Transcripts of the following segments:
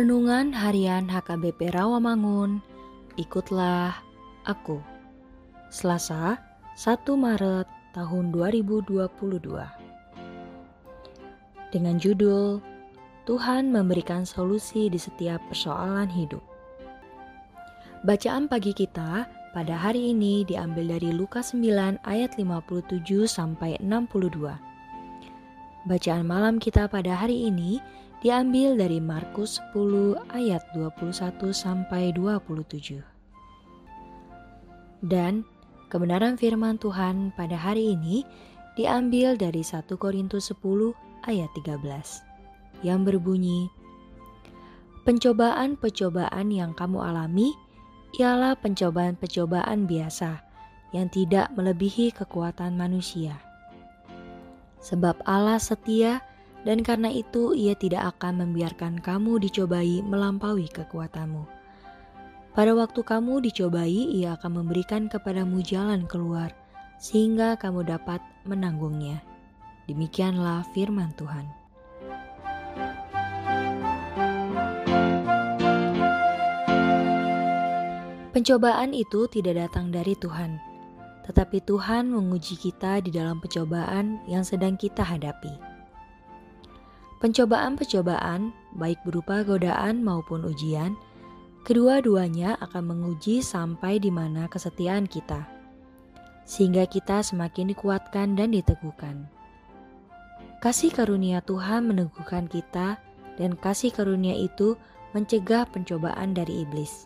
Renungan Harian HKBP Rawamangun, ikutlah aku. Selasa, 1 Maret tahun 2022. Dengan judul Tuhan memberikan solusi di setiap persoalan hidup. Bacaan pagi kita pada hari ini diambil dari Lukas 9 ayat 57 sampai 62. Bacaan malam kita pada hari ini diambil dari Markus 10 ayat 21 sampai 27. Dan kebenaran firman Tuhan pada hari ini diambil dari 1 Korintus 10 ayat 13 yang berbunyi Pencobaan-pencobaan yang kamu alami ialah pencobaan-pencobaan biasa yang tidak melebihi kekuatan manusia. Sebab Allah setia dan karena itu ia tidak akan membiarkan kamu dicobai melampaui kekuatanmu. Pada waktu kamu dicobai, ia akan memberikan kepadamu jalan keluar, sehingga kamu dapat menanggungnya. Demikianlah firman Tuhan. Pencobaan itu tidak datang dari Tuhan, tetapi Tuhan menguji kita di dalam pencobaan yang sedang kita hadapi. Pencobaan-pencobaan, baik berupa godaan maupun ujian, kedua-duanya akan menguji sampai di mana kesetiaan kita, sehingga kita semakin dikuatkan dan diteguhkan. Kasih karunia Tuhan meneguhkan kita, dan kasih karunia itu mencegah pencobaan dari iblis.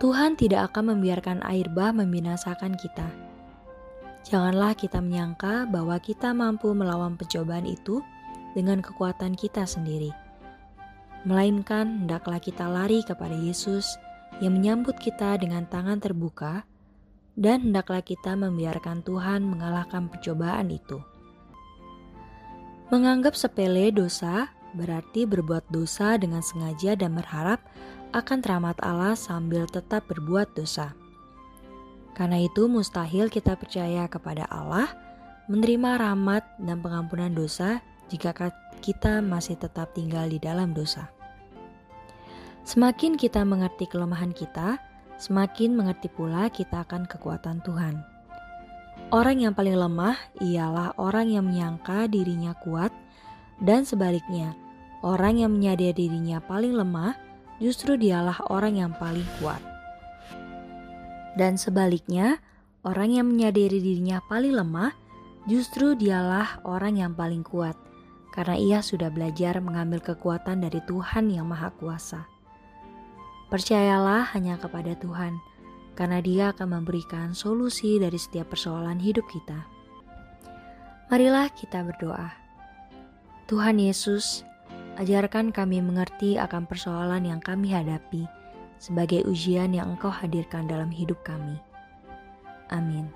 Tuhan tidak akan membiarkan air bah membinasakan kita Janganlah kita menyangka bahwa kita mampu melawan pencobaan itu dengan kekuatan kita sendiri. Melainkan hendaklah kita lari kepada Yesus yang menyambut kita dengan tangan terbuka dan hendaklah kita membiarkan Tuhan mengalahkan pencobaan itu. Menganggap sepele dosa berarti berbuat dosa dengan sengaja dan berharap akan rahmat Allah sambil tetap berbuat dosa. Karena itu mustahil kita percaya kepada Allah, menerima rahmat dan pengampunan dosa jika kita masih tetap tinggal di dalam dosa. Semakin kita mengerti kelemahan kita, semakin mengerti pula kita akan kekuatan Tuhan. Orang yang paling lemah ialah orang yang menyangka dirinya kuat, dan sebaliknya, orang yang menyadari dirinya paling lemah justru dialah orang yang paling kuat. Dan sebaliknya, orang yang menyadari dirinya paling lemah justru dialah orang yang paling kuat, karena ia sudah belajar mengambil kekuatan dari Tuhan yang Maha Kuasa. Percayalah hanya kepada Tuhan, karena Dia akan memberikan solusi dari setiap persoalan hidup kita. Marilah kita berdoa. Tuhan Yesus, ajarkan kami mengerti akan persoalan yang kami hadapi sebagai ujian yang Engkau hadirkan dalam hidup kami. Amin.